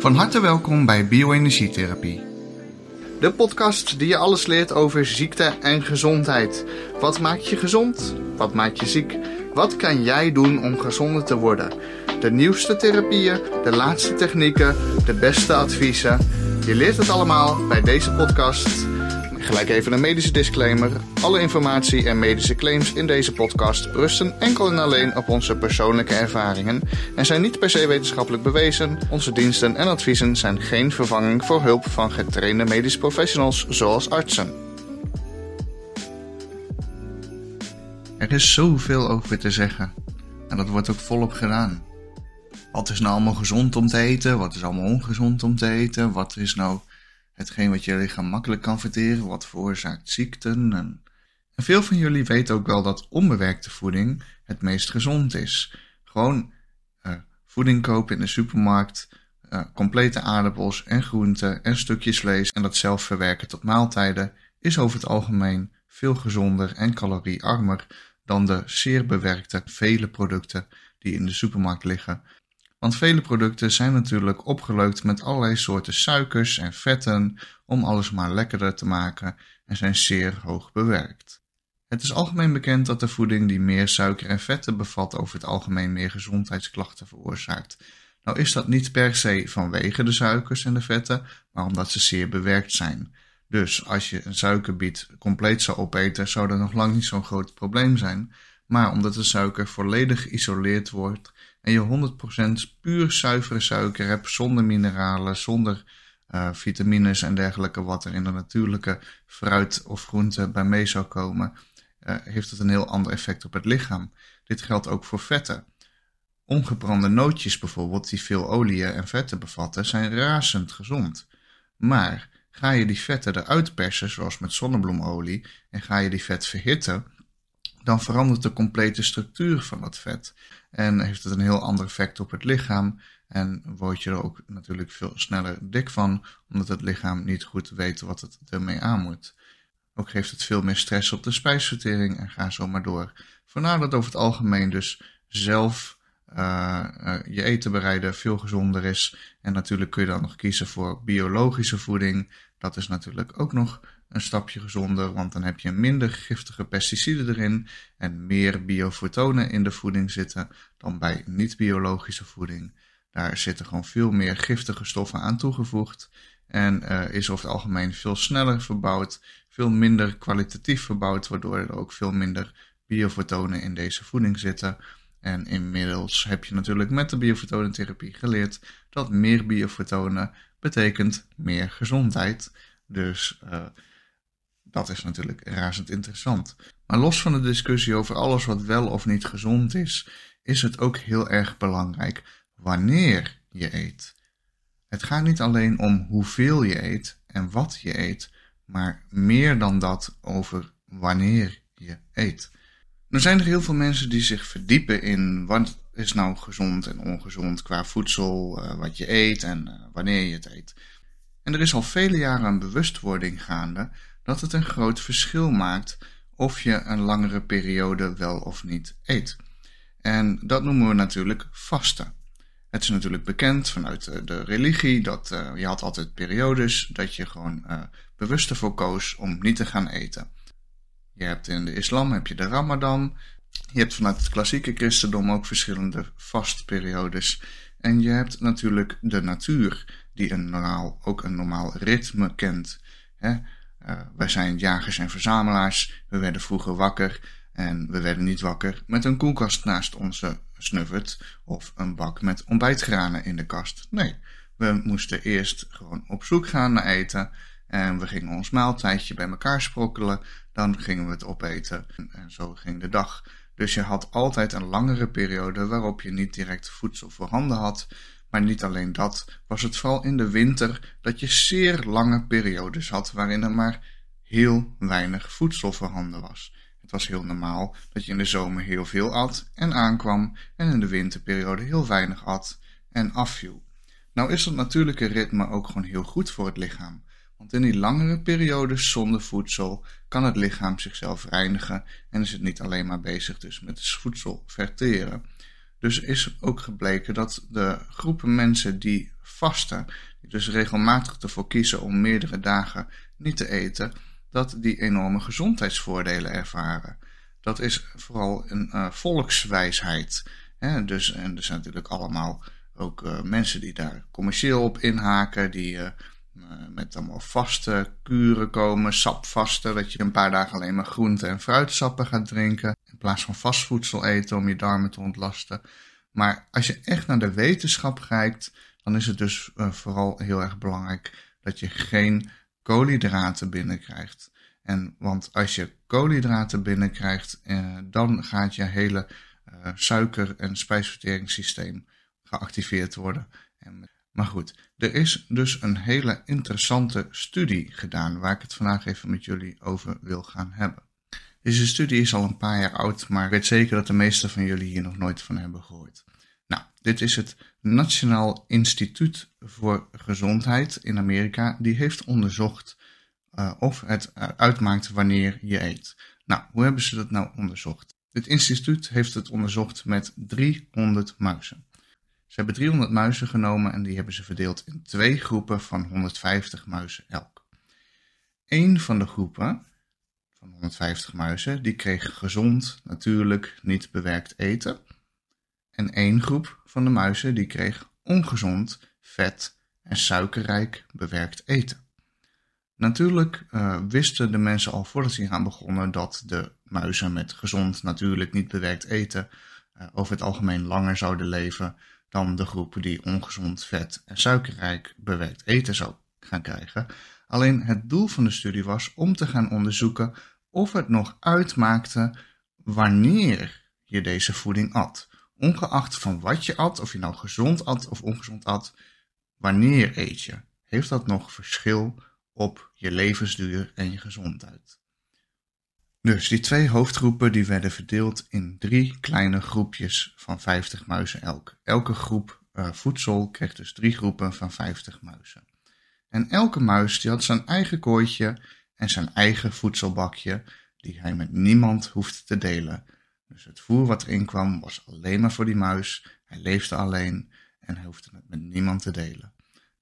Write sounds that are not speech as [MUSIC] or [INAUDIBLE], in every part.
Van harte welkom bij Bioenergietherapie. De podcast die je alles leert over ziekte en gezondheid. Wat maakt je gezond? Wat maakt je ziek? Wat kan jij doen om gezonder te worden? De nieuwste therapieën, de laatste technieken, de beste adviezen. Je leert het allemaal bij deze podcast. Gelijk even een medische disclaimer. Alle informatie en medische claims in deze podcast rusten enkel en alleen op onze persoonlijke ervaringen en zijn niet per se wetenschappelijk bewezen. Onze diensten en adviezen zijn geen vervanging voor hulp van getrainde medische professionals zoals artsen. Er is zoveel over te zeggen. En dat wordt ook volop gedaan. Wat is nou allemaal gezond om te eten? Wat is allemaal ongezond om te eten? Wat is nou hetgeen wat je lichaam makkelijk kan verteren? Wat veroorzaakt ziekten? En, en veel van jullie weten ook wel dat onbewerkte voeding het meest gezond is. Gewoon uh, voeding kopen in de supermarkt, uh, complete aardappels en groenten en stukjes vlees en dat zelf verwerken tot maaltijden is over het algemeen veel gezonder en caloriearmer dan de zeer bewerkte vele producten die in de supermarkt liggen. Want vele producten zijn natuurlijk opgeleukt met allerlei soorten suikers en vetten om alles maar lekkerder te maken en zijn zeer hoog bewerkt. Het is algemeen bekend dat de voeding die meer suiker en vetten bevat over het algemeen meer gezondheidsklachten veroorzaakt. Nou is dat niet per se vanwege de suikers en de vetten, maar omdat ze zeer bewerkt zijn. Dus als je een suikerbiet compleet zou opeten, zou dat nog lang niet zo'n groot probleem zijn. Maar omdat de suiker volledig geïsoleerd wordt en je 100% puur zuivere suiker hebt, zonder mineralen, zonder uh, vitamines en dergelijke, wat er in de natuurlijke fruit of groente bij mee zou komen, uh, heeft het een heel ander effect op het lichaam. Dit geldt ook voor vetten. Ongebrande nootjes bijvoorbeeld, die veel oliën en vetten bevatten, zijn razend gezond. Maar Ga je die vetten eruit persen, zoals met zonnebloemolie, en ga je die vet verhitten, dan verandert de complete structuur van dat vet. En heeft het een heel ander effect op het lichaam. En word je er ook natuurlijk veel sneller dik van, omdat het lichaam niet goed weet wat het ermee aan moet. Ook geeft het veel meer stress op de spijsvertering en ga zo maar door. Vandaar dat over het algemeen dus zelf uh, uh, je eten bereiden veel gezonder is. En natuurlijk kun je dan nog kiezen voor biologische voeding. Dat is natuurlijk ook nog een stapje gezonder, want dan heb je minder giftige pesticiden erin en meer biofotonen in de voeding zitten dan bij niet-biologische voeding. Daar zitten gewoon veel meer giftige stoffen aan toegevoegd en is over het algemeen veel sneller verbouwd, veel minder kwalitatief verbouwd, waardoor er ook veel minder biofotonen in deze voeding zitten. En inmiddels heb je natuurlijk met de biofotonentherapie geleerd dat meer biofotonen betekent meer gezondheid. Dus uh, dat is natuurlijk razend interessant. Maar los van de discussie over alles wat wel of niet gezond is, is het ook heel erg belangrijk wanneer je eet. Het gaat niet alleen om hoeveel je eet en wat je eet, maar meer dan dat over wanneer je eet. Er zijn er heel veel mensen die zich verdiepen in wat is nou gezond en ongezond qua voedsel, uh, wat je eet en uh, wanneer je het eet. En er is al vele jaren een bewustwording gaande dat het een groot verschil maakt of je een langere periode wel of niet eet. En dat noemen we natuurlijk vasten. Het is natuurlijk bekend vanuit de religie dat uh, je had altijd periodes dat je gewoon bewust ervoor koos om niet te gaan eten. Je hebt in de islam heb je de ramadan. Je hebt vanuit het klassieke christendom ook verschillende vastperiodes. En je hebt natuurlijk de natuur, die een normaal, ook een normaal ritme kent. Hè? Uh, wij zijn jagers en verzamelaars. We werden vroeger wakker en we werden niet wakker met een koelkast naast onze snuffert of een bak met ontbijtgranen in de kast. Nee, we moesten eerst gewoon op zoek gaan naar eten en we gingen ons maaltijdje bij elkaar sprokkelen. Dan gingen we het opeten. En zo ging de dag. Dus je had altijd een langere periode waarop je niet direct voedsel voorhanden had. Maar niet alleen dat, was het vooral in de winter dat je zeer lange periodes had waarin er maar heel weinig voedsel voorhanden was. Het was heel normaal dat je in de zomer heel veel at en aankwam en in de winterperiode heel weinig at en afviel. Nou is dat natuurlijke ritme ook gewoon heel goed voor het lichaam. Want in die langere periodes zonder voedsel kan het lichaam zichzelf reinigen en is het niet alleen maar bezig dus met voedsel verteren. Dus is ook gebleken dat de groepen mensen die vasten, die dus regelmatig ervoor kiezen om meerdere dagen niet te eten, dat die enorme gezondheidsvoordelen ervaren. Dat is vooral een uh, volkswijsheid. Hè? Dus, en er zijn natuurlijk allemaal ook uh, mensen die daar commercieel op inhaken, die uh, met allemaal vaste kuren komen, sapvasten, dat je een paar dagen alleen maar groente- en fruitsappen gaat drinken, in plaats van vastvoedsel eten om je darmen te ontlasten. Maar als je echt naar de wetenschap kijkt, dan is het dus vooral heel erg belangrijk dat je geen koolhydraten binnenkrijgt. En, want als je koolhydraten binnenkrijgt, eh, dan gaat je hele eh, suiker- en spijsverteringssysteem geactiveerd worden. En, maar goed, er is dus een hele interessante studie gedaan waar ik het vandaag even met jullie over wil gaan hebben. Deze studie is al een paar jaar oud, maar ik weet zeker dat de meeste van jullie hier nog nooit van hebben gehoord. Nou, dit is het Nationaal Instituut voor Gezondheid in Amerika. Die heeft onderzocht uh, of het uh, uitmaakt wanneer je eet. Nou, hoe hebben ze dat nou onderzocht? Dit instituut heeft het onderzocht met 300 muizen. Ze hebben 300 muizen genomen en die hebben ze verdeeld in twee groepen van 150 muizen elk. Eén van de groepen van 150 muizen, die kreeg gezond, natuurlijk, niet bewerkt eten. En één groep van de muizen, die kreeg ongezond, vet en suikerrijk bewerkt eten. Natuurlijk uh, wisten de mensen al voordat ze gaan begonnen dat de muizen met gezond, natuurlijk niet bewerkt eten uh, over het algemeen langer zouden leven dan de groepen die ongezond, vet en suikerrijk bewerkt eten zou gaan krijgen. Alleen het doel van de studie was om te gaan onderzoeken of het nog uitmaakte wanneer je deze voeding at. Ongeacht van wat je at, of je nou gezond at of ongezond at, wanneer eet je? Heeft dat nog verschil op je levensduur en je gezondheid. Dus die twee hoofdgroepen die werden verdeeld in drie kleine groepjes van 50 muizen elk. Elke groep uh, voedsel kreeg dus drie groepen van 50 muizen. En elke muis die had zijn eigen kooitje en zijn eigen voedselbakje die hij met niemand hoefde te delen. Dus het voer wat erin kwam was alleen maar voor die muis. Hij leefde alleen en hij hoefde het met niemand te delen.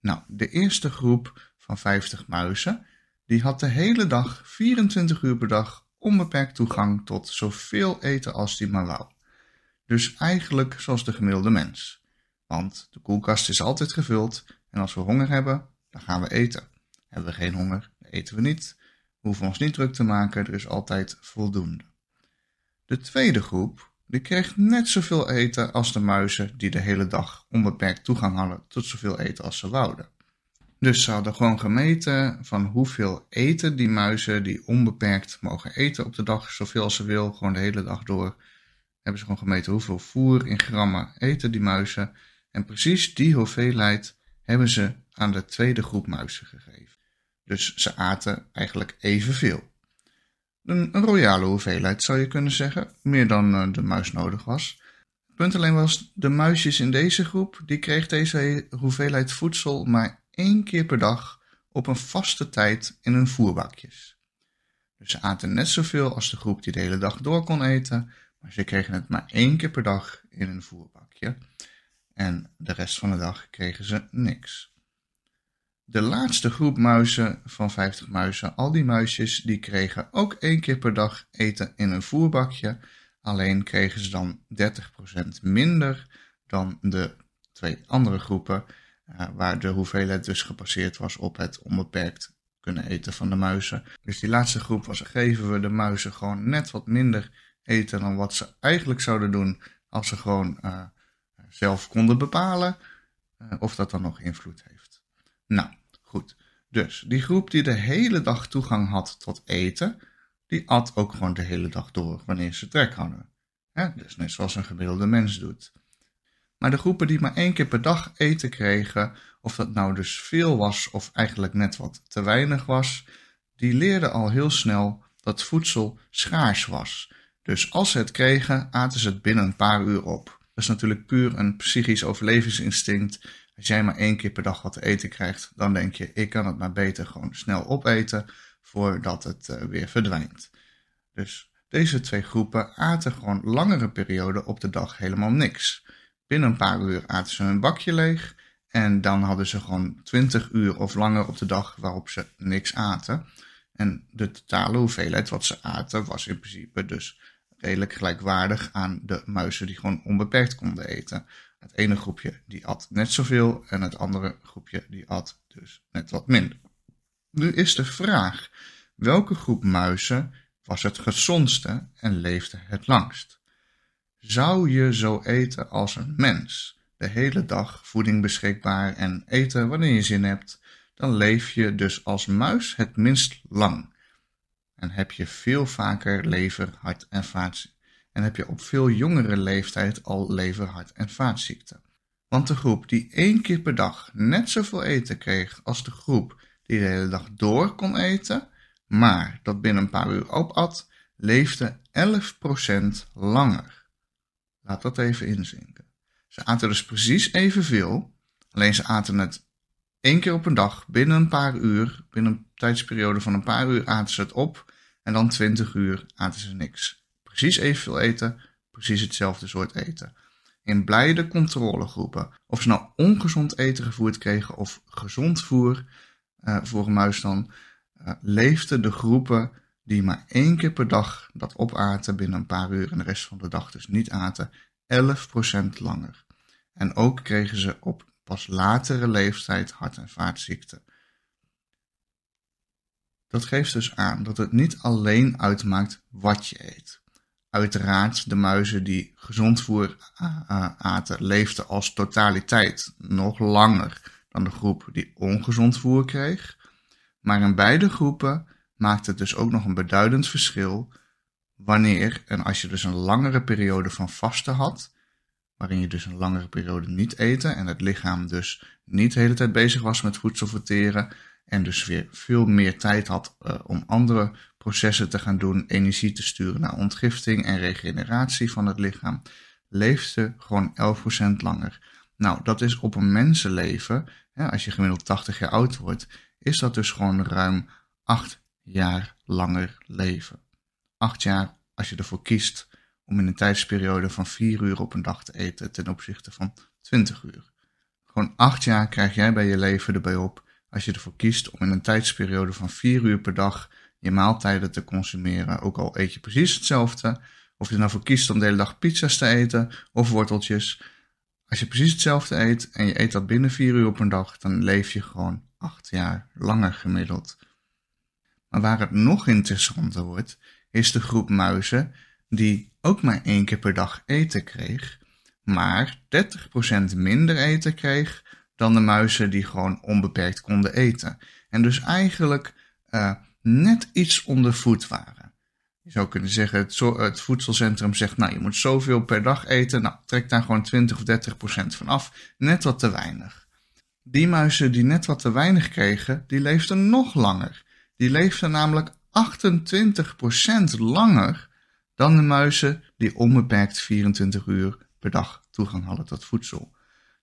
Nou, de eerste groep van 50 muizen, die had de hele dag, 24 uur per dag, onbeperkt toegang tot zoveel eten als die maar wou. Dus eigenlijk zoals de gemiddelde mens. Want de koelkast is altijd gevuld en als we honger hebben, dan gaan we eten. Hebben we geen honger, eten we niet. We hoeven ons niet druk te maken, er is altijd voldoende. De tweede groep, die kreeg net zoveel eten als de muizen die de hele dag onbeperkt toegang hadden tot zoveel eten als ze wouden. Dus ze hadden gewoon gemeten van hoeveel eten die muizen die onbeperkt mogen eten op de dag, zoveel als ze wil, gewoon de hele dag door. Hebben ze gewoon gemeten hoeveel voer in grammen eten die muizen. En precies die hoeveelheid hebben ze aan de tweede groep muizen gegeven. Dus ze aten eigenlijk evenveel. Een, royale hoeveelheid zou je kunnen zeggen, meer dan uh, de muis nodig was. Het punt alleen was, de muisjes in deze groep, die kreeg deze hoeveelheid voedsel maar één keer per dag op een vaste tijd in hun voerbakjes. Dus ze aten net zoveel als de groep die de hele dag door kon eten, maar ze kregen het maar één keer per dag in een voerbakje. En de rest van de dag kregen ze niks. De laatste groep muizen van 50 muizen, al die muisjes, die kregen ook één keer per dag eten in een voerbakje. Alleen kregen ze dan 30% minder dan de twee andere groepen uh, waar de hoeveelheid dus gebaseerd was op het onbeperkt kunnen eten van de muizen. Dus die laatste groep was, geven we de muizen gewoon net wat minder eten dan wat ze eigenlijk zouden doen als ze gewoon uh, zelf konden bepalen uh, of dat dan nog invloed heeft. Nou, goed. Dus die groep die de hele dag toegang had tot eten, die at ook gewoon de hele dag door wanneer ze trek hadden. Dus net zoals een gemiddelde mens doet. Maar de groepen die maar één keer per dag eten kregen, of dat nou dus veel was of eigenlijk net wat te weinig was, die leerden al heel snel dat voedsel schaars was. Dus als ze het kregen, aten ze het binnen een paar uur op. Dat is natuurlijk puur een psychisch overlevingsinstinct. Als jij maar één keer per dag wat te eten krijgt, dan denk je, ik kan het maar beter gewoon snel opeten voordat het uh, weer verdwijnt. Dus deze twee groepen aten gewoon langere perioden op de dag helemaal niks. Binnen een paar uur aten ze hun bakje leeg. En dan hadden ze gewoon 20 uur of langer op de dag waarop ze niks aten. En de totale hoeveelheid wat ze aten was in principe dus redelijk gelijkwaardig aan de muizen die gewoon onbeperkt konden eten. Het ene groepje die at net zoveel en het andere groepje die at dus net wat minder. Nu is de vraag, welke groep muizen was het gezondste en leefde het langst? Zou je zo eten als een mens, de hele dag voeding beschikbaar en eten wanneer je zin hebt, dan leef je dus als muis het minst lang. En heb je veel vaker lever, hart en vaatziekten. En heb je op veel jongere leeftijd al lever, hart en vaatziekten. Want de groep die één keer per dag net zoveel eten kreeg als de groep die de hele dag door kon eten, maar dat binnen een paar uur opat, leefde 11% langer. Laat dat even inzinken. Ze aten dus precies evenveel, alleen ze aten het één keer op een dag, binnen een paar uur, binnen een tijdsperiode van een paar uur aten ze het op en dan 20 uur aten ze niks. Precies evenveel eten, precies hetzelfde soort eten. In beide controlegroepen, of ze nou ongezond eten gevoerd kregen of gezond voer uh, voor een muis dan, uh, leefden de groepen die maar één keer per dag dat opaten binnen een paar uur en de rest van de dag dus niet aten, 11% langer. En ook kregen ze op pas latere leeftijd hart- en vaatziekten. Dat geeft dus aan dat het niet alleen uitmaakt wat je eet. Uiteraard, de muizen die gezond voer aten, leefden als totaliteit nog langer dan de groep die ongezond voer kreeg. Maar in beide groepen maakt het dus ook nog een beduidend verschil wanneer en als je dus een langere periode van vasten had, waarin je dus een langere periode niet eten en het lichaam dus niet de hele tijd bezig was met voedsel verteren en dus weer veel meer tijd had uh, om andere processen te gaan doen, energie te sturen naar ontgifting en regeneratie van het lichaam, leefde gewoon 11% langer. Nou, dat is op een mensenleven, als je gemiddeld 80 jaar oud wordt, is dat dus gewoon ruim 8 jaar langer leven. 8 jaar als je ervoor kiest om in een tijdsperiode van 4 uur op een dag te eten ten opzichte van 20 uur. Gewoon 8 jaar krijg jij bij je leven erbij op als je ervoor kiest om in een tijdsperiode van 4 uur per dag je maaltijden te consumeren. Ook al eet je precies hetzelfde. Of je nou voor kiest om de hele dag pizza's te eten of worteltjes. Als je precies hetzelfde eet en je eet dat binnen 4 uur op een dag, dan leef je gewoon 8 jaar langer gemiddeld. Maar waar het nog interessanter wordt, is de groep muizen die ook maar één keer per dag eten kreeg, maar 30% minder eten kreeg dan de muizen die gewoon onbeperkt konden eten. En dus eigenlijk uh, net iets onder voet waren. Je zou kunnen zeggen, het, het, voedselcentrum zegt, nou je moet zoveel per dag eten. Nou, trek daar gewoon 20 of 30 procent van af. Net wat te weinig. Die muizen die net wat te weinig kregen, die leefden nog langer. Die leefden namelijk 28 procent langer dan de muizen die onbeperkt 24 uur per dag toegang hadden tot voedsel.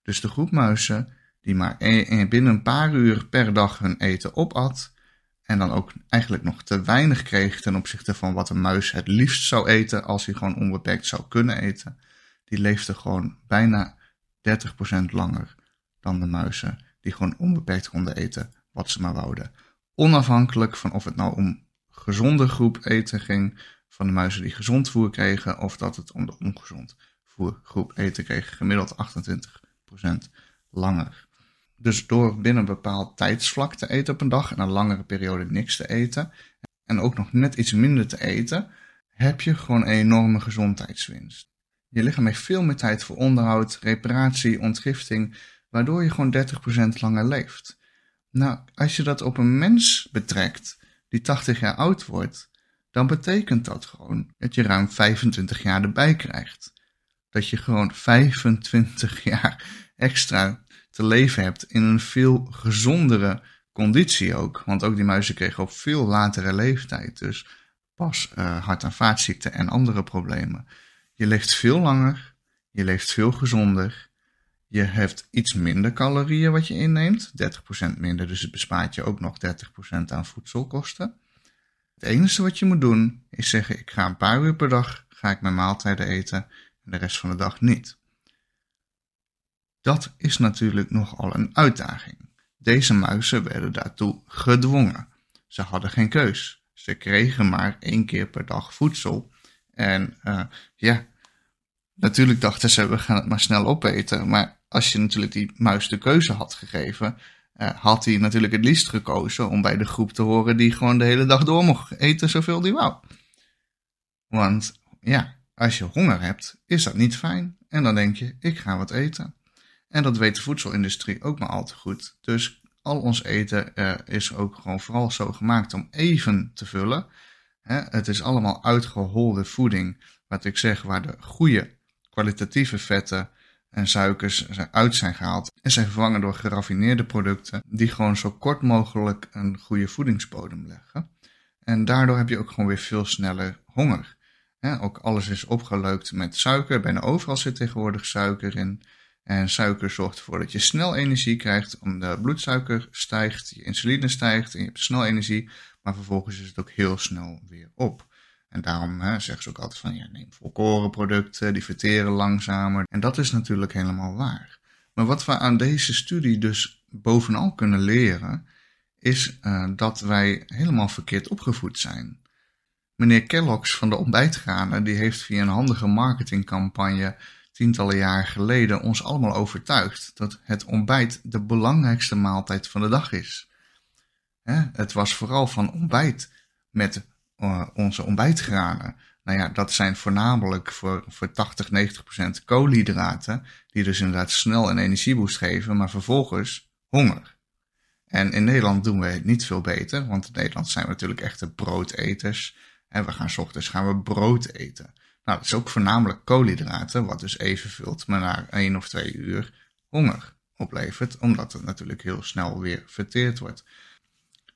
Dus de groep muizen die maar binnen een paar uur per dag hun eten opat en dan ook eigenlijk nog te weinig kreeg ten opzichte van wat een muis het liefst zou eten als hij gewoon onbeperkt zou kunnen eten, die leefde gewoon bijna 30% langer dan de muizen die gewoon onbeperkt konden eten wat ze maar wouden. Onafhankelijk van of het nou om gezonde groep eten ging van de muizen die gezond voer kregen of dat het om de ongezond voergroep eten kreeg, gemiddeld 28% langer. Dus door binnen een bepaald tijdsvlak te eten op een dag en een langere periode niks te eten en ook nog net iets minder te eten, heb je gewoon een enorme gezondheidswinst. Je lichaam heeft veel meer tijd voor onderhoud, reparatie, ontgifting, waardoor je gewoon 30% langer leeft. Nou, als je dat op een mens betrekt die 80 jaar oud wordt, dan betekent dat gewoon dat je ruim 25 jaar erbij krijgt. Dat je gewoon 25 jaar extra te leven hebt in een veel gezondere conditie ook. Want ook die muizen kregen op veel latere leeftijd dus pas uh, hart- en vaatziekten en andere problemen. Je leeft veel langer, je leeft veel gezonder, je hebt iets minder calorieën wat je inneemt, 30% minder, dus het bespaart je ook nog 30% aan voedselkosten. Het enige wat je moet doen is zeggen, ik ga een paar uur per dag, ga ik mijn maaltijden eten en de rest van de dag niet. Dat is natuurlijk nogal een uitdaging. Deze muizen werden daartoe gedwongen. Ze hadden geen keus. Ze kregen maar één keer per dag voedsel. En uh, ja, natuurlijk dachten ze, we gaan het maar snel opeten. Maar als je natuurlijk die muis de keuze had gegeven, uh, had hij natuurlijk het liefst gekozen om bij de groep te horen die gewoon de hele dag door mocht eten zoveel die wou. Want ja, als je honger hebt, is dat niet fijn. En dan denk je, ik ga wat eten. En dat weet de voedselindustrie ook maar al te goed. Dus al ons eten uh, is ook gewoon vooral zo gemaakt om even te vullen. Hè, het is allemaal uitgeholde voeding, wat ik zeg, waar de goede kwalitatieve vetten en suikers uit zijn gehaald en zijn vervangen door geraffineerde producten die gewoon zo kort mogelijk een goede voedingsbodem leggen. En daardoor heb je ook gewoon weer veel sneller honger. ook alles is opgeleukt met suiker. Bijna overal zit tegenwoordig suiker in. En suiker zorgt ervoor dat je snel energie krijgt, omdat de bloedsuiker stijgt, je insuline stijgt en je hebt snel energie. Maar vervolgens is het ook heel snel weer op. En daarom hè, zeggen ze ook altijd van, ja, neem volkorenproducten, die verteren langzamer. En dat is natuurlijk helemaal waar. Maar wat we aan deze studie dus bovenal kunnen leren, is uh, dat wij helemaal verkeerd opgevoed zijn. Meneer Kellogg's van de ontbijtgranen, die heeft via een handige marketingcampagne tientallen jaar geleden ons allemaal overtuigd dat het ontbijt de belangrijkste maaltijd van de dag is. Het was vooral van ontbijt met uh, onze ontbijtgranen. Nou ja, dat zijn voornamelijk voor, voor 80, 90 procent koolhydraten, die dus inderdaad snel een energieboost geven, maar vervolgens honger. En in Nederland doen we het niet veel beter, want in Nederland zijn we natuurlijk echte broodeters. En we gaan s ochtends gaan we brood eten. Nou, dat is ook voornamelijk koolhydraten, wat dus even vult, maar na één of twee uur honger oplevert, omdat het natuurlijk heel snel weer verteerd wordt.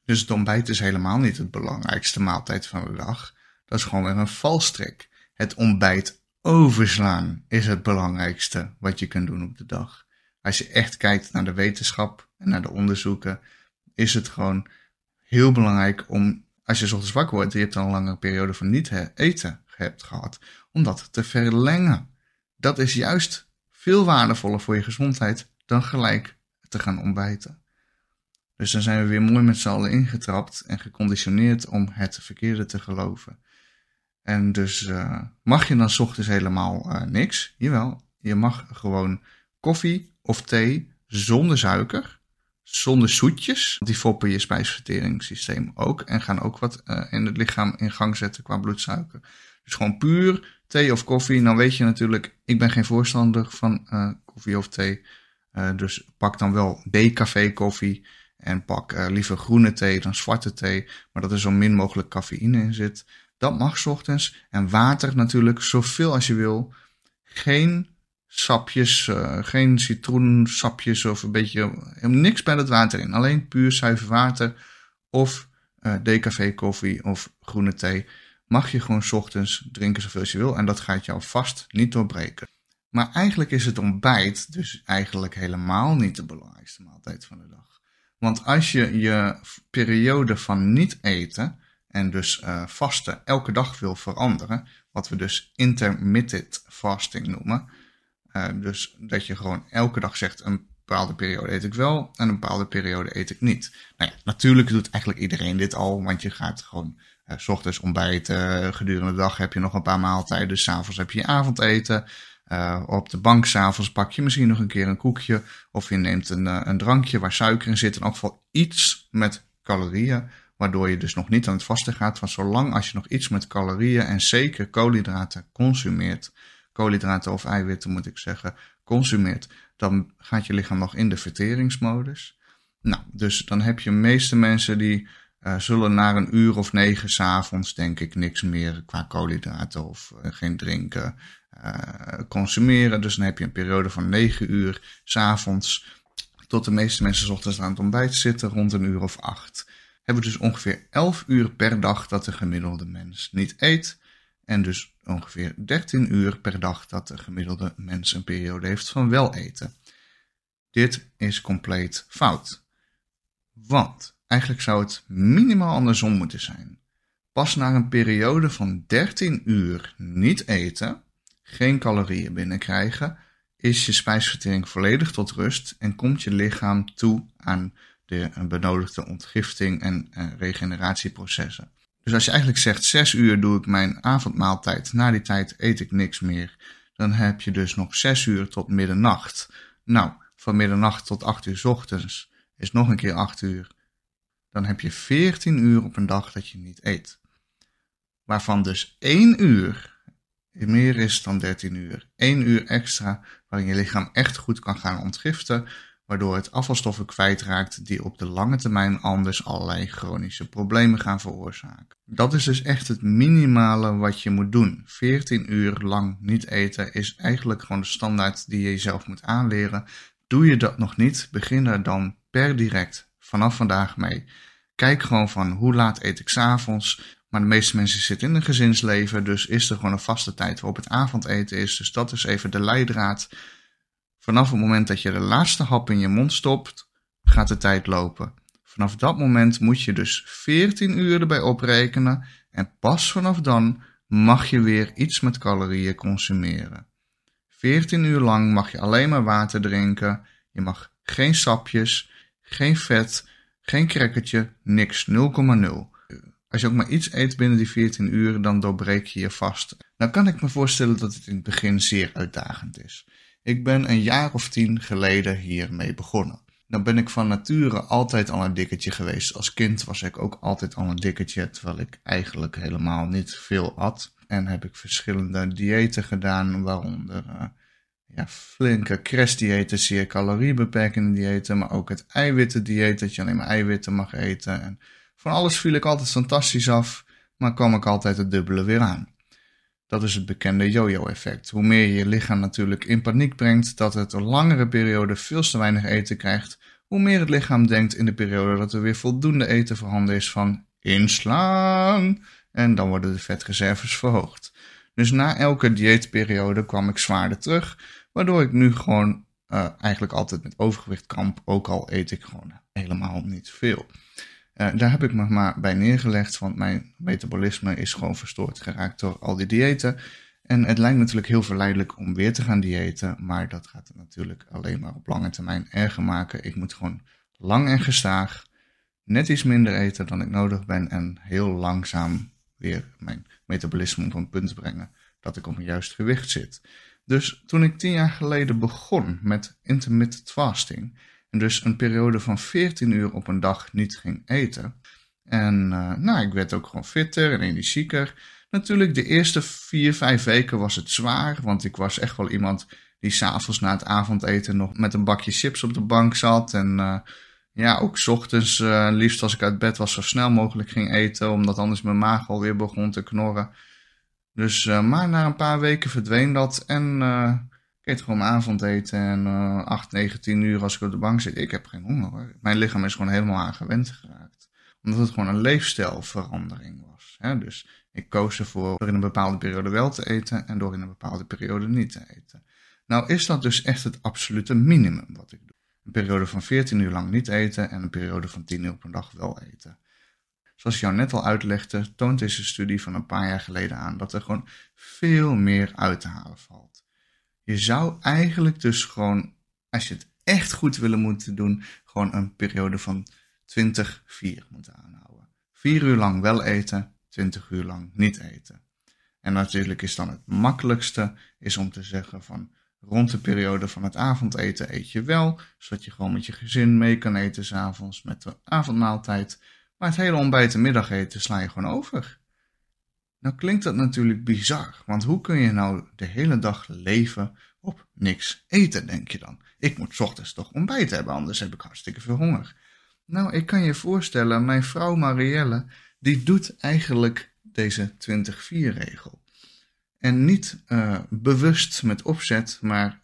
Dus het ontbijt is helemaal niet het belangrijkste maaltijd van de dag. Dat is gewoon weer een valstrik. Het ontbijt overslaan is het belangrijkste wat je kunt doen op de dag. Als je echt kijkt naar de wetenschap en naar de onderzoeken, is het gewoon heel belangrijk om, als je ochtends wakker wordt je hebt een lange periode van niet eten hebt gehad, om dat te verlengen. Dat is juist veel waardevoller voor je gezondheid dan gelijk te gaan ontbijten. Dus dan zijn we weer mooi met z'n allen ingetrapt en geconditioneerd om het verkeerde te geloven. En dus uh, mag je dan s ochtends helemaal uh, niks? Jawel, je mag gewoon koffie of thee zonder suiker, zonder zoetjes. Die foppen je spijsverteringssysteem ook en gaan ook wat uh, in het lichaam in gang zetten qua bloedsuiker. Dus gewoon puur thee of koffie. Dan weet je natuurlijk, ik ben geen voorstander van koffie of thee. dus pak dan wel decafé koffie. En pak uh, liever groene thee dan zwarte thee, maar dat er zo min mogelijk cafeïne in zit. Dat mag ochtends. En water natuurlijk, zoveel als je wil. Geen sapjes, geen citroensapjes of een beetje, niks bij het water in. Alleen puur zuiver water of uh, decafé koffie of groene thee. Mag je gewoon ochtends drinken zoveel als je wil en dat gaat jou vast niet doorbreken. Maar eigenlijk is het ontbijt dus eigenlijk helemaal niet de belangrijkste maaltijd van de dag. Want als je je periode van niet eten en dus uh, vasten elke dag wil veranderen, wat we dus intermittent fasting noemen, uh, dus dat je gewoon elke dag zegt een bepaalde periode eet ik wel en een bepaalde periode eet ik niet. Nou ja, natuurlijk doet eigenlijk iedereen dit al, want je gaat gewoon uh, s ochtends ontbijten, gedurende de dag heb je nog een paar maaltijden, dus s avonds heb je je avondeten. Uh, op de bank s'avonds pak je misschien nog een keer een koekje. Of je neemt een, uh, een drankje waar suiker in zit. In elk geval iets met calorieën. Waardoor je dus nog niet aan het vasten gaat. Want zolang als je nog iets met calorieën en zeker koolhydraten consumeert. Koolhydraten of eiwitten moet ik zeggen. Consumeert. Dan gaat je lichaam nog in de verteringsmodus. Nou, dus dan heb je meeste mensen die uh, zullen na een uur of negen s'avonds denk ik niks meer qua koolhydraten of geen drinken uh, consumeren. Dus dan heb je een periode van 9 uur s'avonds tot de meeste mensen ochtends aan het ontbijt zitten, rond een uur of 8. Hebben we dus ongeveer 11 uur per dag dat de gemiddelde mens niet eet. En dus ongeveer 13 uur per dag dat de gemiddelde mens een periode heeft van wel eten. Dit is compleet fout. Want eigenlijk zou het minimaal andersom moeten zijn. Pas na een periode van 13 uur niet eten, geen calorieën binnenkrijgen, is je spijsvertering volledig tot rust en komt je lichaam toe aan de benodigde ontgifting en uh, regeneratieprocessen. Dus als je eigenlijk zegt 6 uur doe ik mijn avondmaaltijd, na die tijd eet ik niks meer, dan heb je dus nog 6 uur tot middernacht. Nou, van middernacht tot 8 uur ochtends is nog een keer 8 uur. Dan heb je 14 uur op een dag dat je niet eet. Waarvan dus 1 uur meer is dan 13 uur. 1 uur extra waarin je lichaam echt goed kan gaan ontgiften, waardoor het afvalstoffen kwijtraakt die op de lange termijn anders allerlei chronische problemen gaan veroorzaken. Dat is dus echt het minimale wat je moet doen. 14 uur lang niet eten is eigenlijk gewoon de standaard die je jezelf moet aanleren. Doe je dat nog niet, begin daar dan per direct vanaf vandaag mee. Kijk gewoon van hoe laat eet ik s'avonds. Maar de meeste mensen zitten in een gezinsleven, dus is er gewoon een vaste tijd waarop het avondeten is. Dus dat is even de leidraad. Vanaf het moment dat je de laatste hap in je mond stopt, gaat de tijd lopen. Vanaf dat moment moet je dus 14 uur erbij oprekenen en pas vanaf dan mag je weer iets met calorieën consumeren. 14 uur lang mag je alleen maar water drinken. Je mag geen sapjes, geen vet, geen crackertje, niks, 0,0. Als je ook maar iets eet binnen die 14 uur, dan doorbreek je je vast. Nou kan ik me voorstellen dat het in het begin zeer uitdagend is. Ik ben een jaar of tien geleden hiermee begonnen. Dan ben ik van nature altijd al een dikketje geweest. Als kind was ik ook altijd al een dikketje, terwijl ik eigenlijk helemaal niet veel at. En heb ik verschillende diëten gedaan, waaronder uh, ja, flinke crashdiëten, zeer caloriebeperkende diëten, maar ook het eiwittendieet, dat je alleen maar eiwitten mag eten. En van alles viel ik altijd fantastisch af, maar kwam ik altijd het dubbele weer aan. Dat is het bekende yo-yo-effect. Hoe meer je je lichaam natuurlijk in paniek brengt dat het een langere periode veel te weinig eten krijgt, hoe meer het lichaam denkt in de periode dat er weer voldoende eten voorhanden is van inslaan. En dan worden de vetreserves verhoogd. Dus na elke dieetperiode kwam ik zwaarder terug, waardoor ik nu gewoon uh, eigenlijk altijd met overgewicht kamp, ook al eet ik gewoon helemaal niet veel. Uh, daar heb ik me maar bij neergelegd, want mijn metabolisme is gewoon verstoord geraakt door al die diëten. En het lijkt natuurlijk heel verleidelijk om weer te gaan diëten, maar dat gaat het natuurlijk alleen maar op lange termijn erger maken. Ik moet gewoon lang en gestaag net iets minder eten dan ik nodig ben en heel langzaam weer mijn metabolisme op een punt brengen dat ik op een juist gewicht zit. Dus toen ik tien jaar geleden begon met intermittent fasting, en dus een periode van 14 uur op een dag niet ging eten. En uh, nou, ik werd ook gewoon fitter en energieker. Natuurlijk, de eerste vier, vijf weken was het zwaar, want ik was echt wel iemand die s'avonds na het avondeten nog met een bakje chips op de bank zat. En uh, ja, ook s ochtends, uh, liefst als ik uit bed was, zo snel mogelijk ging eten, omdat anders mijn maag alweer begon te knorren. Dus, maar na een paar weken verdween dat en ik eet gewoon mijn avondeten en uh, 8, 9, 10 uur als ik op de bank zit. Ik heb geen honger hoor. Mijn lichaam is gewoon helemaal aan gewend geraakt. Omdat het gewoon een leefstijlverandering was. Hè? Dus ik koos ervoor door in een bepaalde periode wel te eten en door in een bepaalde periode niet te eten. Nou is dat dus echt het absolute minimum wat ik doe. Een periode van 14 uur lang niet eten en een periode van 10 uur een dag wel eten. Zoals ik jou net al uitlegde, toont deze studie van een paar jaar geleden aan dat er gewoon veel meer uit te halen valt. Je zou eigenlijk dus gewoon, als je het echt goed willen moeten doen, gewoon een periode van 20-4 moeten aanhouden. 4 uur lang wel eten, 20 uur lang niet eten. En natuurlijk is dan het makkelijkste is om te zeggen van rond de periode van het avondeten eet je wel, zodat je gewoon met je gezin mee kan eten s'avonds met de avondmaaltijd. Maar het hele ontbijt en middageten sla je gewoon over. Nou klinkt dat natuurlijk bizar, want hoe kun je nou de hele dag leven op niks eten, denk je dan? Ik moet ochtends toch ontbijt hebben, anders heb ik hartstikke veel honger. Nou, ik kan je voorstellen, mijn vrouw Marielle, die doet eigenlijk deze 20-4-regel. En niet uh, bewust met opzet, maar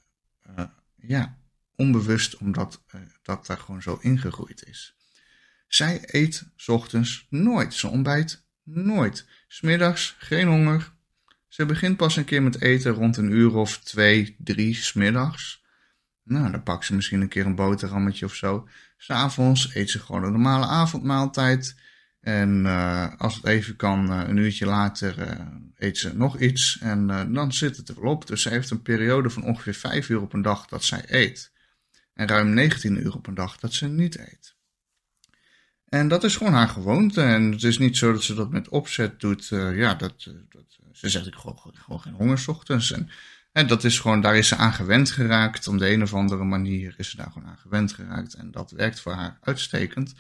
uh, ja, onbewust omdat uh, dat daar gewoon zo ingegroeid is. Zij eet ochtends nooit. Ze ontbijt nooit. Smiddags geen honger. Ze begint pas een keer met eten rond een uur of twee, drie smiddags. Nou, dan pakt ze misschien een keer een boterhammetje of zo. S'avonds eet ze gewoon een normale avondmaaltijd. En uh, als het even kan, uh, een uurtje later uh, eet ze nog iets. En dan zit het er wel op. Dus ze heeft een periode van ongeveer 5 uur op een dag dat zij eet. En ruim 19 uur op een dag dat ze niet eet. En dat is gewoon haar gewoonte. En het is niet zo dat ze dat met opzet doet. ja, dat, dat, ze zegt ik gewoon, gewoon geen honger ochtends. En, dat is gewoon, daar is ze aan gewend geraakt. Om de een of andere manier is ze daar gewoon aan gewend geraakt. En dat werkt voor haar uitstekend.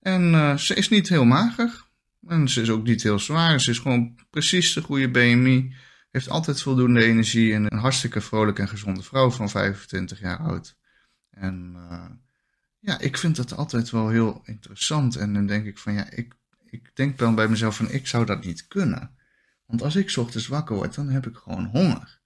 En uh, ze is niet heel mager. En ze is ook niet heel zwaar. Ze is gewoon precies de goede BMI. Heeft altijd voldoende energie. En een hartstikke vrolijke en gezonde vrouw van 25 jaar oud. En ja, ik vind dat altijd wel heel interessant. En dan denk ik van ja, ik, ik denk dan bij mezelf van ik zou dat niet kunnen. Want als ik ochtends wakker word, dan heb ik gewoon honger.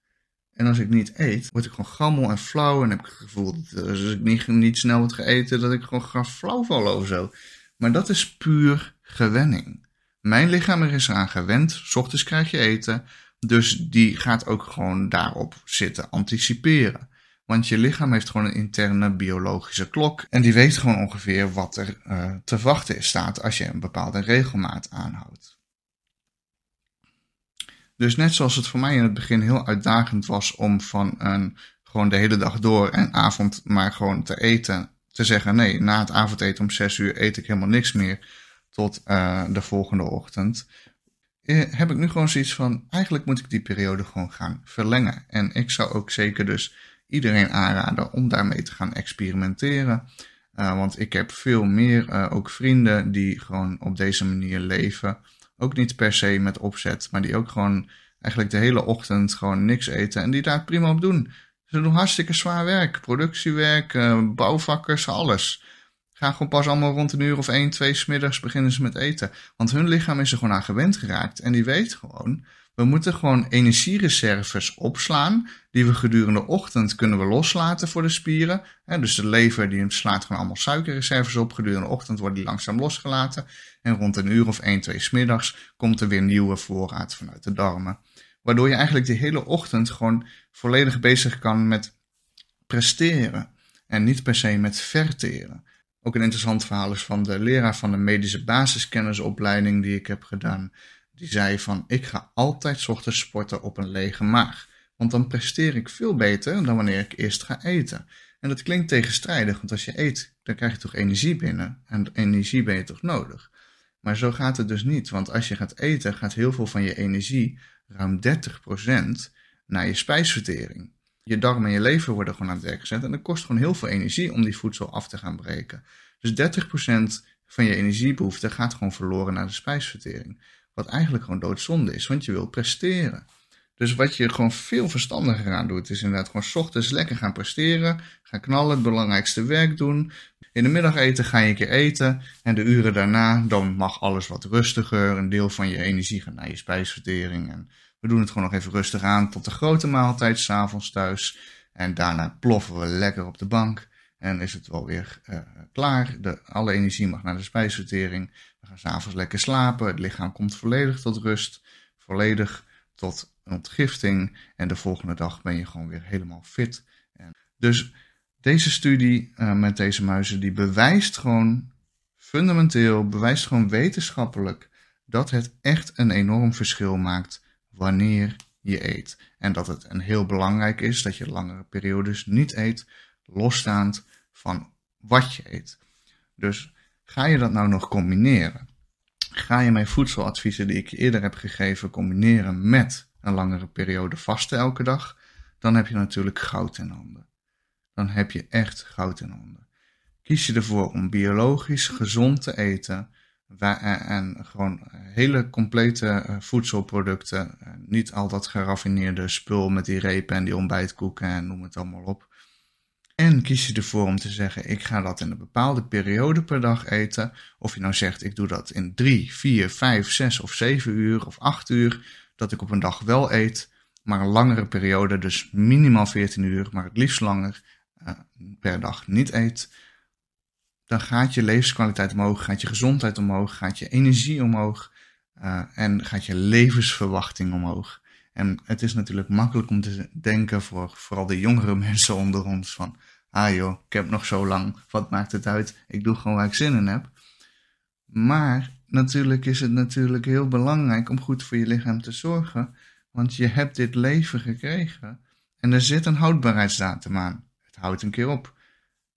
En als ik niet eet, word ik gewoon gammel en flauw. En heb ik het gevoel dat als ik niet, niet snel word gegeten, dat ik gewoon ga flauw vallen of zo. Maar dat is puur gewenning. Mijn lichaam is eraan gewend. Ochtends krijg je eten. Dus die gaat ook gewoon daarop zitten anticiperen. Want je lichaam heeft gewoon een interne biologische klok. En die weet gewoon ongeveer wat er uh, te wachten staat als je een bepaalde regelmaat aanhoudt. Dus net zoals het voor mij in het begin heel uitdagend was om van een, gewoon de hele dag door en avond maar gewoon te eten te zeggen: nee, na het avondeten om 6 uur eet ik helemaal niks meer tot uh, de volgende ochtend. Eh, heb ik nu gewoon zoiets van: eigenlijk moet ik die periode gewoon gaan verlengen. En ik zou ook zeker dus iedereen aanraden om daarmee te gaan experimenteren. Uh, want ik heb veel meer uh, ook vrienden die gewoon op deze manier leven. Ook niet per se met opzet, maar die ook gewoon eigenlijk de hele ochtend gewoon niks eten en die daar prima op doen. Ze doen hartstikke zwaar werk. Productiewerk, uh, bouwvakkers, alles. Gaan gewoon pas allemaal rond een uur of één, twee smiddags beginnen ze met eten. Want hun lichaam is er gewoon aan gewend geraakt. En die weet gewoon, we moeten gewoon energiereserves opslaan. Die we gedurende de ochtend kunnen we loslaten voor de spieren. dus de lever die slaat gewoon allemaal suikerreserves op. Gedurende de ochtend worden die langzaam losgelaten. En rond een uur of één, twee smiddags komt er weer nieuwe voorraad vanuit de darmen. Waardoor je eigenlijk de hele ochtend gewoon volledig bezig kan met presteren. En niet per se met verteren. Ook een interessant verhaal is van de leraar van de medische basiskennisopleiding die ik heb gedaan. Die zei van ik ga altijd ochtends sporten op een lege maag. Want dan presteer ik veel beter dan wanneer ik eerst ga eten. En dat klinkt tegenstrijdig, want als je eet, dan krijg je toch energie binnen. En energie ben je toch nodig. Maar zo gaat het dus niet, want als je gaat eten, gaat heel veel van je energie ruim 30% naar je spijsvertering. Je darmen en je lever worden gewoon aan het werk gezet en dat kost gewoon heel veel energie om die voedsel af te gaan breken. Dus 30% van je energiebehoefte gaat gewoon verloren naar de spijsvertering. Wat eigenlijk gewoon doodzonde is, want je wilt presteren. Dus wat je gewoon veel verstandiger aan doet, is inderdaad gewoon ochtends lekker gaan presteren. Gaan knallen, het belangrijkste werk doen. In de middag eten ga je een keer eten. En de uren daarna, dan mag alles wat rustiger. Een deel van je energie gaat naar je spijsvertering. En we doen het gewoon nog even rustig aan tot de grote maaltijd s'avonds thuis. En daarna ploffen we lekker op de bank. En is het wel weer uh, klaar. De, alle energie mag naar de spijsvertering. We gaan s'avonds lekker slapen. Het lichaam komt volledig tot rust. Volledig tot ontgifting. En de volgende dag ben je gewoon weer helemaal fit. En dus deze studie uh, met deze muizen, die bewijst gewoon fundamenteel, bewijst gewoon wetenschappelijk dat het echt een enorm verschil maakt wanneer je eet. En dat het een heel belangrijk is dat je langere periodes niet eet, losstaand van wat je eet. Dus ga je dat nou nog combineren? Ga je mijn voedseladviezen die ik je eerder heb gegeven combineren met een langere periode vasten elke dag? Dan heb je natuurlijk goud in handen. Dan heb je echt goud in handen. Kies je ervoor om biologisch gezond te eten, eh, en gewoon hele complete eh, voedselproducten. Eh, niet al dat geraffineerde spul met die repen en die ontbijtkoeken en noem het allemaal op. En kies je ervoor om te zeggen: ik ga dat in een bepaalde periode per dag eten. Of je nou zegt: ik doe dat in 3, 4, 5, 6 of 7 uur of 8 uur. Dat ik op een dag wel eet, maar een langere periode, dus minimaal 14 uur, maar het liefst langer uh, per dag niet eet dan gaat je levenskwaliteit omhoog, gaat je gezondheid omhoog, gaat je energie omhoog uh, en gaat je levensverwachting omhoog. En het is natuurlijk makkelijk om te denken voor vooral de jongere [LAUGHS] mensen onder ons van, ah joh, ik heb nog zo lang, wat maakt het uit? Ik doe gewoon waar ik zin in heb. Maar natuurlijk is het natuurlijk heel belangrijk om goed voor je lichaam te zorgen. Want je hebt dit leven gekregen. En er zit een houdbaarheidsdatum aan. Het houdt een keer op.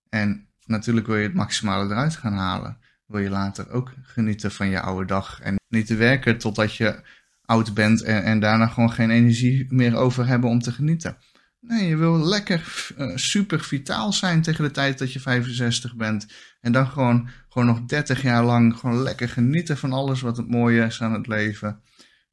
En natuurlijk wil je het maximale eruit gaan halen. Wil je later ook genieten van je oude dag. En niet te werken totdat je oud bent en, en daarna gewoon geen energie meer over hebben om te genieten. Nee, je wil lekker uh, super vitaal zijn tegen de tijd dat je 65 bent. En dan gewoon, gewoon nog 30 jaar lang gewoon lekker genieten van alles wat het mooie is aan het leven.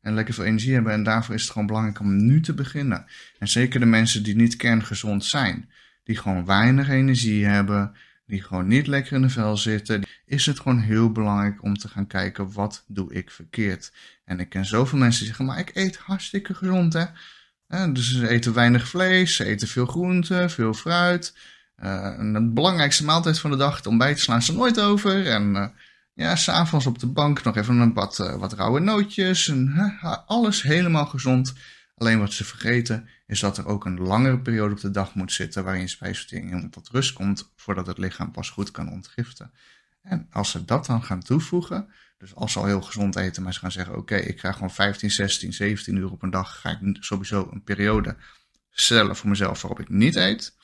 En lekker veel energie hebben. En daarvoor is het gewoon belangrijk om nu te beginnen. En zeker de mensen die niet kerngezond zijn. Die gewoon weinig energie hebben. Die gewoon niet lekker in de vel zitten. Is het gewoon heel belangrijk om te gaan kijken wat doe ik verkeerd. En ik ken zoveel mensen die zeggen, maar ik eet hartstikke gezond hè dus ze eten weinig vlees, ze eten veel groente, veel fruit. Uh, de belangrijkste maaltijd van de dag, het ontbijt, slaan ze nooit over. En uh, ja, s'avonds op de bank nog even een bad uh, wat rauwe nootjes. En, alles helemaal gezond. Alleen wat ze vergeten is dat er ook een langere periode op de dag moet zitten waarin spijsvertering tot rust komt voordat het lichaam pas goed kan ontgiften. En als ze dat dan gaan toevoegen, dus als ze al heel gezond eten, maar ze gaan zeggen: Oké, ik ga gewoon 15, 16, 17 uur op een dag. Ga ik sowieso een periode stellen voor mezelf waarop ik niet eet.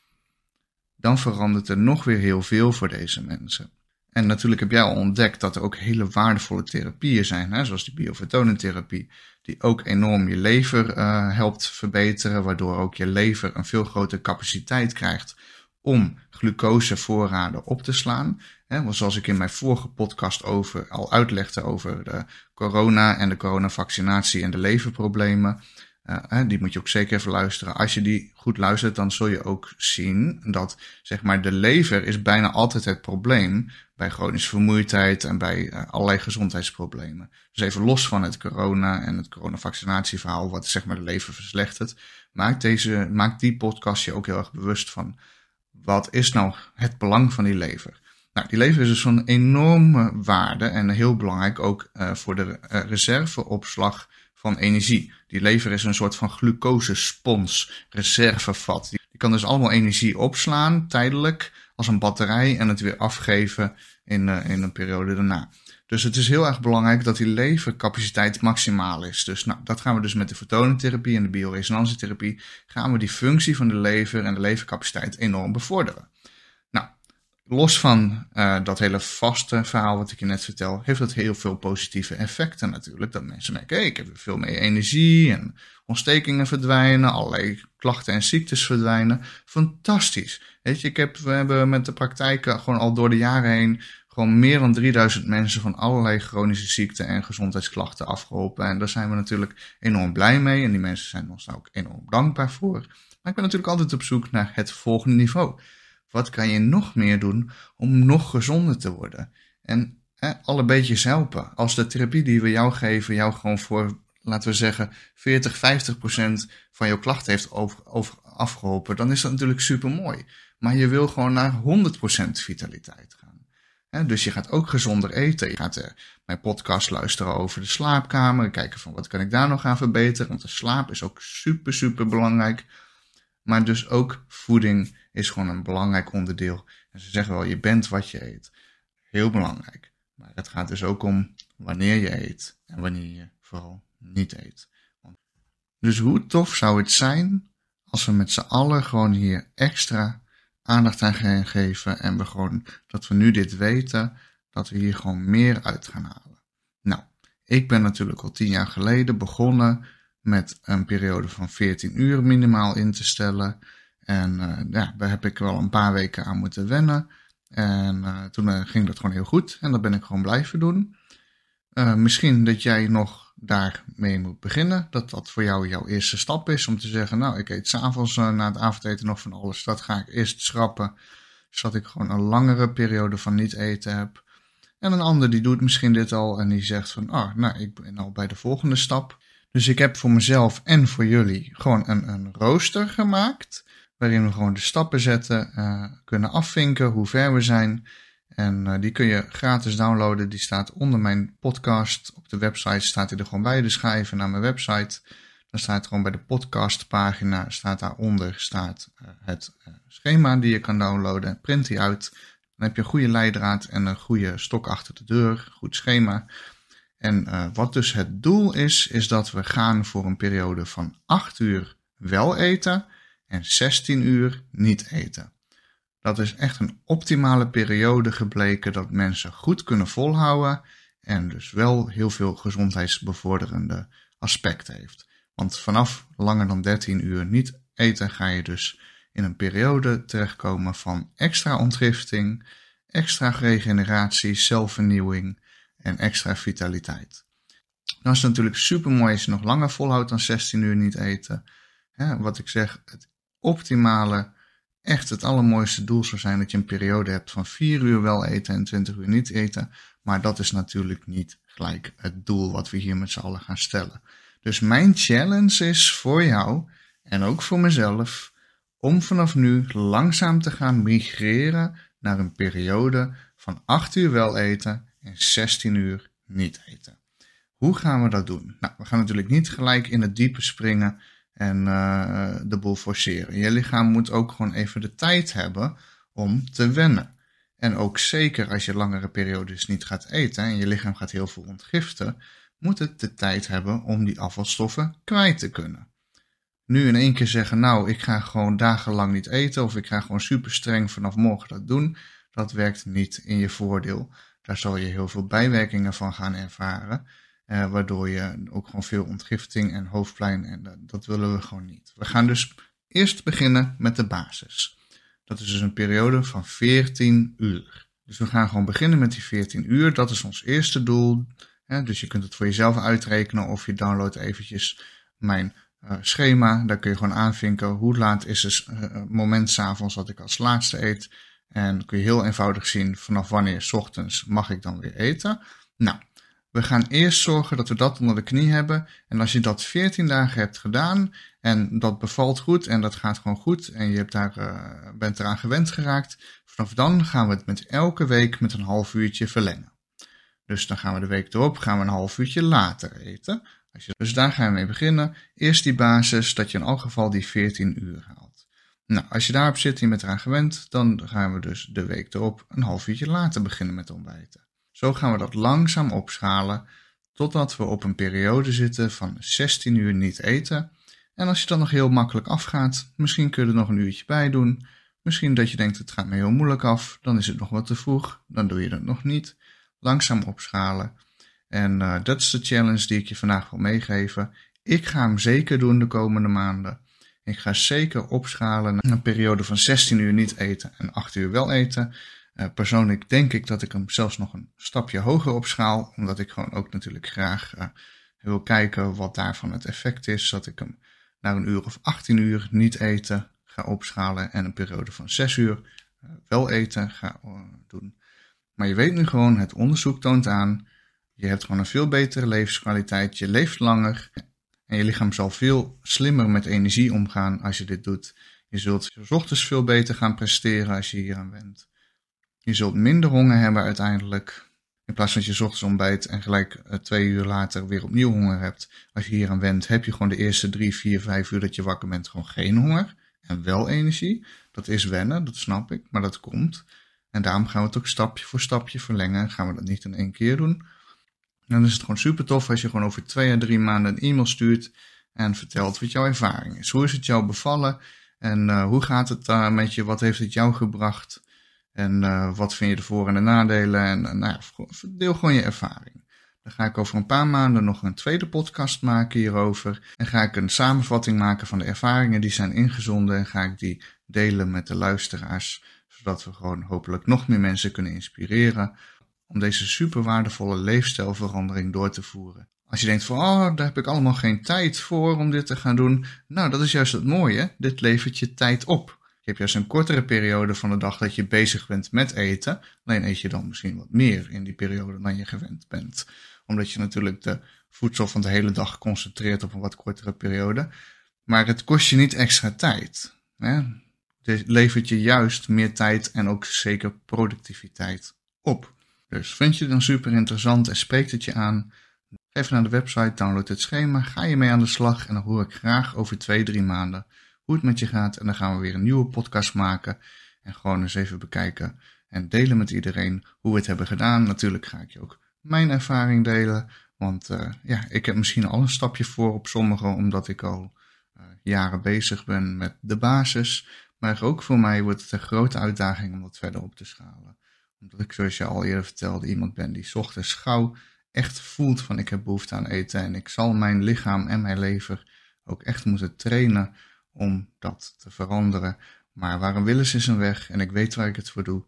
Dan verandert er nog weer heel veel voor deze mensen. En natuurlijk heb jij al ontdekt dat er ook hele waardevolle therapieën zijn, hè, zoals die biofotonentherapie, die ook enorm je lever uh, helpt verbeteren, waardoor ook je lever een veel grotere capaciteit krijgt om glucosevoorraden op te slaan. Hè, zoals ik in mijn vorige podcast over, al uitlegde over de corona en de coronavaccinatie en de leverproblemen. Uh, die moet je ook zeker even luisteren. Als je die goed luistert, dan zul je ook zien dat zeg maar, de lever is bijna altijd het probleem bij chronische vermoeidheid en bij uh, allerlei gezondheidsproblemen. Dus even los van het corona en het coronavaccinatieverhaal, wat zeg maar de lever verslechtert, maakt, deze, maakt die podcast je ook heel erg bewust van wat is nou het belang van die lever? Nou, die lever is dus van enorme waarde en heel belangrijk ook uh, voor de uh, reserveopslag van energie. Die lever is een soort van glucosespons, reservevat. Die, kan dus allemaal energie opslaan, tijdelijk, als een batterij en het weer afgeven in, uh, in een periode daarna. Dus het is heel erg belangrijk dat die levercapaciteit maximaal is. Dus nou, dat gaan we dus met de fotonentherapie en de bioresonantietherapie, gaan we die functie van de lever en de levercapaciteit enorm bevorderen. Los van uh, dat hele vaste verhaal wat ik je net vertel, heeft dat heel veel positieve effecten natuurlijk. Dat mensen merken, ik heb veel meer energie en ontstekingen verdwijnen, allerlei klachten en ziektes verdwijnen. Fantastisch. Weet je, ik heb, we hebben met de praktijken gewoon al door de jaren heen gewoon meer dan 3000 mensen van allerlei chronische ziekten en gezondheidsklachten afgeholpen. En daar zijn we natuurlijk enorm blij mee. En die mensen zijn ons daar ook enorm dankbaar voor. Maar ik ben natuurlijk altijd op zoek naar het volgende niveau. Wat kan je nog meer doen om nog gezonder te worden? En eh, alle beetjes helpen. Als de therapie die we jou geven, jou gewoon voor, laten we zeggen, 40, 50 procent van jouw klachten heeft over, over afgeholpen, dan is dat natuurlijk super mooi. Maar je wil gewoon naar 100 procent vitaliteit gaan dus je gaat ook gezonder eten. Je gaat uh, mijn podcast luisteren over de slaapkamer. Kijken van wat kan ik daar nog aan verbeteren. Want de slaap is ook super, super belangrijk. Maar dus ook voeding is gewoon een belangrijk onderdeel. En ze zeggen wel, je bent wat je eet. Heel belangrijk. Maar het gaat dus ook om wanneer je eet. En wanneer je vooral niet eet. Dus hoe tof zou het zijn als we met z'n allen gewoon hier extra aandacht aan gaan geven en we gewoon, dat we nu dit weten, dat we hier gewoon meer uit gaan halen. Nou, ik ben natuurlijk al tien jaar geleden begonnen met een periode van 14 uur minimaal in te stellen. En uh, ja, daar heb ik wel een paar weken aan moeten wennen. En uh, toen uh, ging dat gewoon heel goed en dat ben ik gewoon blijven doen. misschien dat jij nog daarmee moet beginnen. Dat dat voor jou jouw eerste stap is om te zeggen, nou, ik eet s'avonds uh, na het avondeten nog van alles. Dat ga ik eerst schrappen, zodat ik gewoon een langere periode van niet eten heb. En een ander die doet misschien dit al en die zegt van, oh, nou, ik ben al bij de volgende stap. Dus ik heb voor mezelf en voor jullie gewoon een, een rooster gemaakt, waarin we gewoon de stappen zetten, uh, kunnen afvinken hoe ver we zijn. En uh, die kun je gratis downloaden. Die staat onder mijn podcast. Op de website staat hij er gewoon bij. Dus ga naar mijn website. Dan staat gewoon bij de podcastpagina, staat daaronder staat, uh, het schema die je kan downloaden. Print die uit. Dan heb je een goede leidraad en een goede stok achter de deur, goed schema. En wat dus het doel is, is dat we gaan voor een periode van 8 uur wel eten en 16 uur niet eten. Dat is echt een optimale periode gebleken dat mensen goed kunnen volhouden en dus wel heel veel gezondheidsbevorderende aspecten heeft. Want vanaf langer dan 13 uur niet eten ga je dus in een periode terechtkomen van extra ontgifting, extra regeneratie, zelfvernieuwing en extra vitaliteit. Dan is het natuurlijk super mooi als je nog langer volhoudt dan 16 uur niet eten. wat ik zeg, het optimale, echt het allermooiste doel zou zijn dat je een periode hebt van 4 uur wel eten en 20 uur niet eten. Maar dat is natuurlijk niet gelijk het doel wat we hier met z'n allen gaan stellen. Dus mijn challenge is voor jou en ook voor mezelf om vanaf nu langzaam te gaan migreren naar een periode van 8 uur wel eten en 16 uur niet eten. Hoe gaan we dat doen? Nou, we gaan natuurlijk niet gelijk in het diepe springen en uh, de boel forceren. Je lichaam moet ook gewoon even de tijd hebben om te wennen. En ook zeker als je langere periodes niet gaat eten en je lichaam gaat heel veel ontgiften, moet het de tijd hebben om die afvalstoffen kwijt te kunnen. Nu in één keer zeggen, nou, ik ga gewoon dagenlang niet eten of ik ga gewoon super streng vanaf morgen dat doen, dat werkt niet in je voordeel. Daar zal je heel veel bijwerkingen van gaan ervaren, eh, waardoor je ook gewoon veel ontgifting en hoofdpijn en dat, dat willen we gewoon niet. We gaan dus eerst beginnen met de basis. Dat is dus een periode van 14 uur. Dus we gaan gewoon beginnen met die 14 uur. Dat is ons eerste doel. dus je kunt het voor jezelf uitrekenen of je downloadt eventjes mijn uh, schema. Daar kun je gewoon aanvinken hoe laat is het uh, moment s'avonds dat ik als laatste eet. En kun je heel eenvoudig zien vanaf wanneer s ochtends mag ik dan weer eten. Nou, we gaan eerst zorgen dat we dat onder de knie hebben. En als je dat 14 dagen hebt gedaan en dat bevalt goed en dat gaat gewoon goed en je hebt daar, uh, bent eraan gewend geraakt, vanaf dan gaan we het met elke week met een half uurtje verlengen. Dus dan gaan we de week erop gaan we een half uurtje later eten. Dus daar gaan we mee beginnen. Eerst die basis, dat je in elk geval die 14 uur haalt. Nou, als je daarop zit en je bent eraan gewend, dan gaan we dus de week erop een half uurtje later beginnen met ontbijten. Zo gaan we dat langzaam opschalen, totdat we op een periode zitten van 16 uur niet eten. En als je dan nog heel makkelijk afgaat, misschien kun je er nog een uurtje bij doen. Misschien dat je denkt het gaat me heel moeilijk af, dan is het nog wat te vroeg, dan doe je dat nog niet. Langzaam opschalen. En uh, dat is de challenge die ik je vandaag wil meegeven. Ik ga hem zeker doen de komende maanden. Ik ga zeker opschalen naar een periode van 16 uur niet eten en 8 uur wel eten. Uh, persoonlijk denk ik dat ik hem zelfs nog een stapje hoger opschaal, omdat ik gewoon ook natuurlijk graag uh, wil kijken wat daarvan het effect is. Dat ik hem naar een uur of 18 uur niet eten ga opschalen en een periode van 6 uur wel eten ga doen. Maar je weet nu gewoon, het onderzoek toont aan je hebt gewoon een veel betere levenskwaliteit. Je leeft langer. En je lichaam zal veel slimmer met energie omgaan als je dit doet. Je zult s ochtends veel beter gaan presteren als je hier aan went. Je zult minder honger hebben uiteindelijk. In plaats van dat je ochtends ontbijt en gelijk eh, twee uur later weer opnieuw honger hebt. Als je hier aan went, heb je gewoon de eerste drie, vier, vijf uur dat je wakker bent gewoon geen honger. En wel energie. Dat is wennen, dat snap ik, maar dat komt. En daarom gaan we het ook stapje voor stapje verlengen. Gaan we dat niet in één keer doen. Dan is het gewoon super tof als je gewoon over twee à drie maanden een e-mail stuurt en vertelt wat jouw ervaring is. Hoe is het jou bevallen en uh, hoe gaat het daar met je? Wat heeft het jou gebracht? En uh, wat vind je de voor- en de nadelen? En uh, nou ja, deel gewoon je ervaring. Dan ga ik over een paar maanden nog een tweede podcast maken hierover. En ga ik een samenvatting maken van de ervaringen die zijn ingezonden. En ga ik die delen met de luisteraars. Zodat we gewoon hopelijk nog meer mensen kunnen inspireren om deze super waardevolle leefstijlverandering door te voeren. Als je denkt van, oh, daar heb ik allemaal geen tijd voor om dit te gaan doen. Nou, dat is juist het mooie. Dit levert je tijd op. Je hebt juist een kortere periode van de dag dat je bezig bent met eten. Alleen eet je dan misschien wat meer in die periode dan je gewend bent. Omdat je natuurlijk de voedsel van de hele dag concentreert op een wat kortere periode. Maar het kost je niet extra tijd. Hè? Dit levert je juist meer tijd en ook zeker productiviteit op. Dus vind je het dan super interessant en spreekt het je aan? Even naar de website, download het schema, ga je mee aan de slag en dan hoor ik graag over twee, drie maanden hoe het met je gaat. En dan gaan we weer een nieuwe podcast maken en gewoon eens even bekijken en delen met iedereen hoe we het hebben gedaan. Natuurlijk ga ik je ook mijn ervaring delen, want uh, ja, ik heb misschien al een stapje voor op sommigen, omdat ik al uh, jaren bezig ben met de basis. Maar ook voor mij wordt het een grote uitdaging om dat verder op te schalen. Omdat ik, zoals je al eerder vertelde, iemand ben die ochtends gauw echt voelt van ik heb behoefte aan eten en ik zal mijn lichaam en mijn lever ook echt moeten trainen om dat te veranderen. Maar waar een wil is, een weg en ik weet waar ik het voor doe.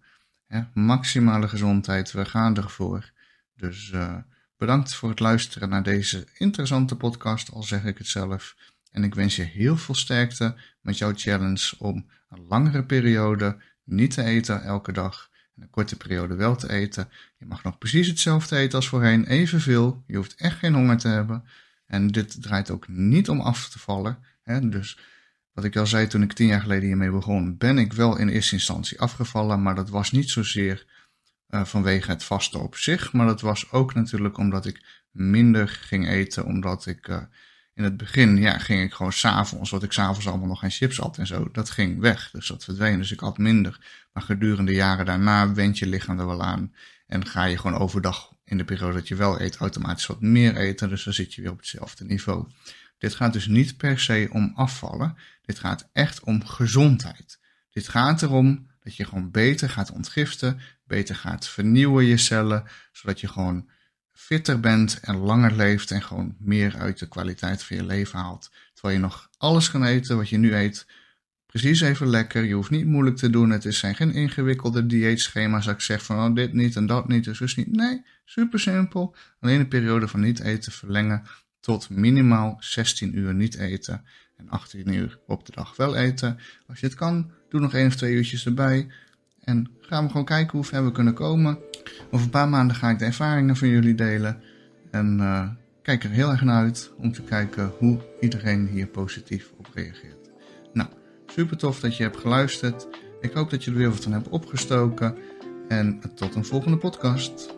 maximale gezondheid, we gaan ervoor. Dus uh, bedankt voor het luisteren naar deze interessante podcast, al zeg ik het zelf. En ik wens je heel veel sterkte met jouw challenge om een langere periode niet te eten elke dag en een korte periode wel te eten. Je mag nog precies hetzelfde eten als voorheen, evenveel. Je hoeft echt geen honger te hebben. En dit draait ook niet om af te vallen. Dus wat ik al zei toen ik tien jaar geleden hiermee begon, ben ik wel in eerste instantie afgevallen, maar dat was niet zozeer uh, vanwege het vasten op zich, maar dat was ook natuurlijk omdat ik minder ging eten, omdat ik uh, in het begin, ja, ging ik gewoon s'avonds, wat ik s'avonds allemaal nog geen chips had en zo, dat ging weg, dus dat verdween, dus ik had minder. Maar gedurende jaren daarna wend je lichaam er wel aan en ga je gewoon overdag in de periode dat je wel eet, automatisch wat meer eten, dus dan zit je weer op hetzelfde niveau. Dit gaat dus niet per se om afvallen. Dit gaat echt om gezondheid. Dit gaat erom dat je gewoon beter gaat ontgiften, beter gaat vernieuwen je cellen, zodat je gewoon fitter bent en langer leeft en gewoon meer uit de kwaliteit van je leven haalt. Terwijl je nog alles kan eten wat je nu eet, precies even lekker. Je hoeft niet moeilijk te doen. Het zijn geen ingewikkelde dieetschema's dat ik zeg van oh, dit niet en dat niet en zus niet. Nee, super simpel. Alleen een periode van niet eten verlengen tot minimaal 16 uur niet eten en 18 uur op de dag wel eten. Als je het kan, doe nog één of twee uurtjes erbij. En gaan we gewoon kijken hoe ver we kunnen komen. Over een paar maanden ga ik de ervaringen van jullie delen. En uh, kijk er heel erg naar uit om te kijken hoe iedereen hier positief op reageert. Nou, super tof dat je hebt geluisterd. Ik hoop dat je er weer wat van hebt opgestoken. En tot een volgende podcast.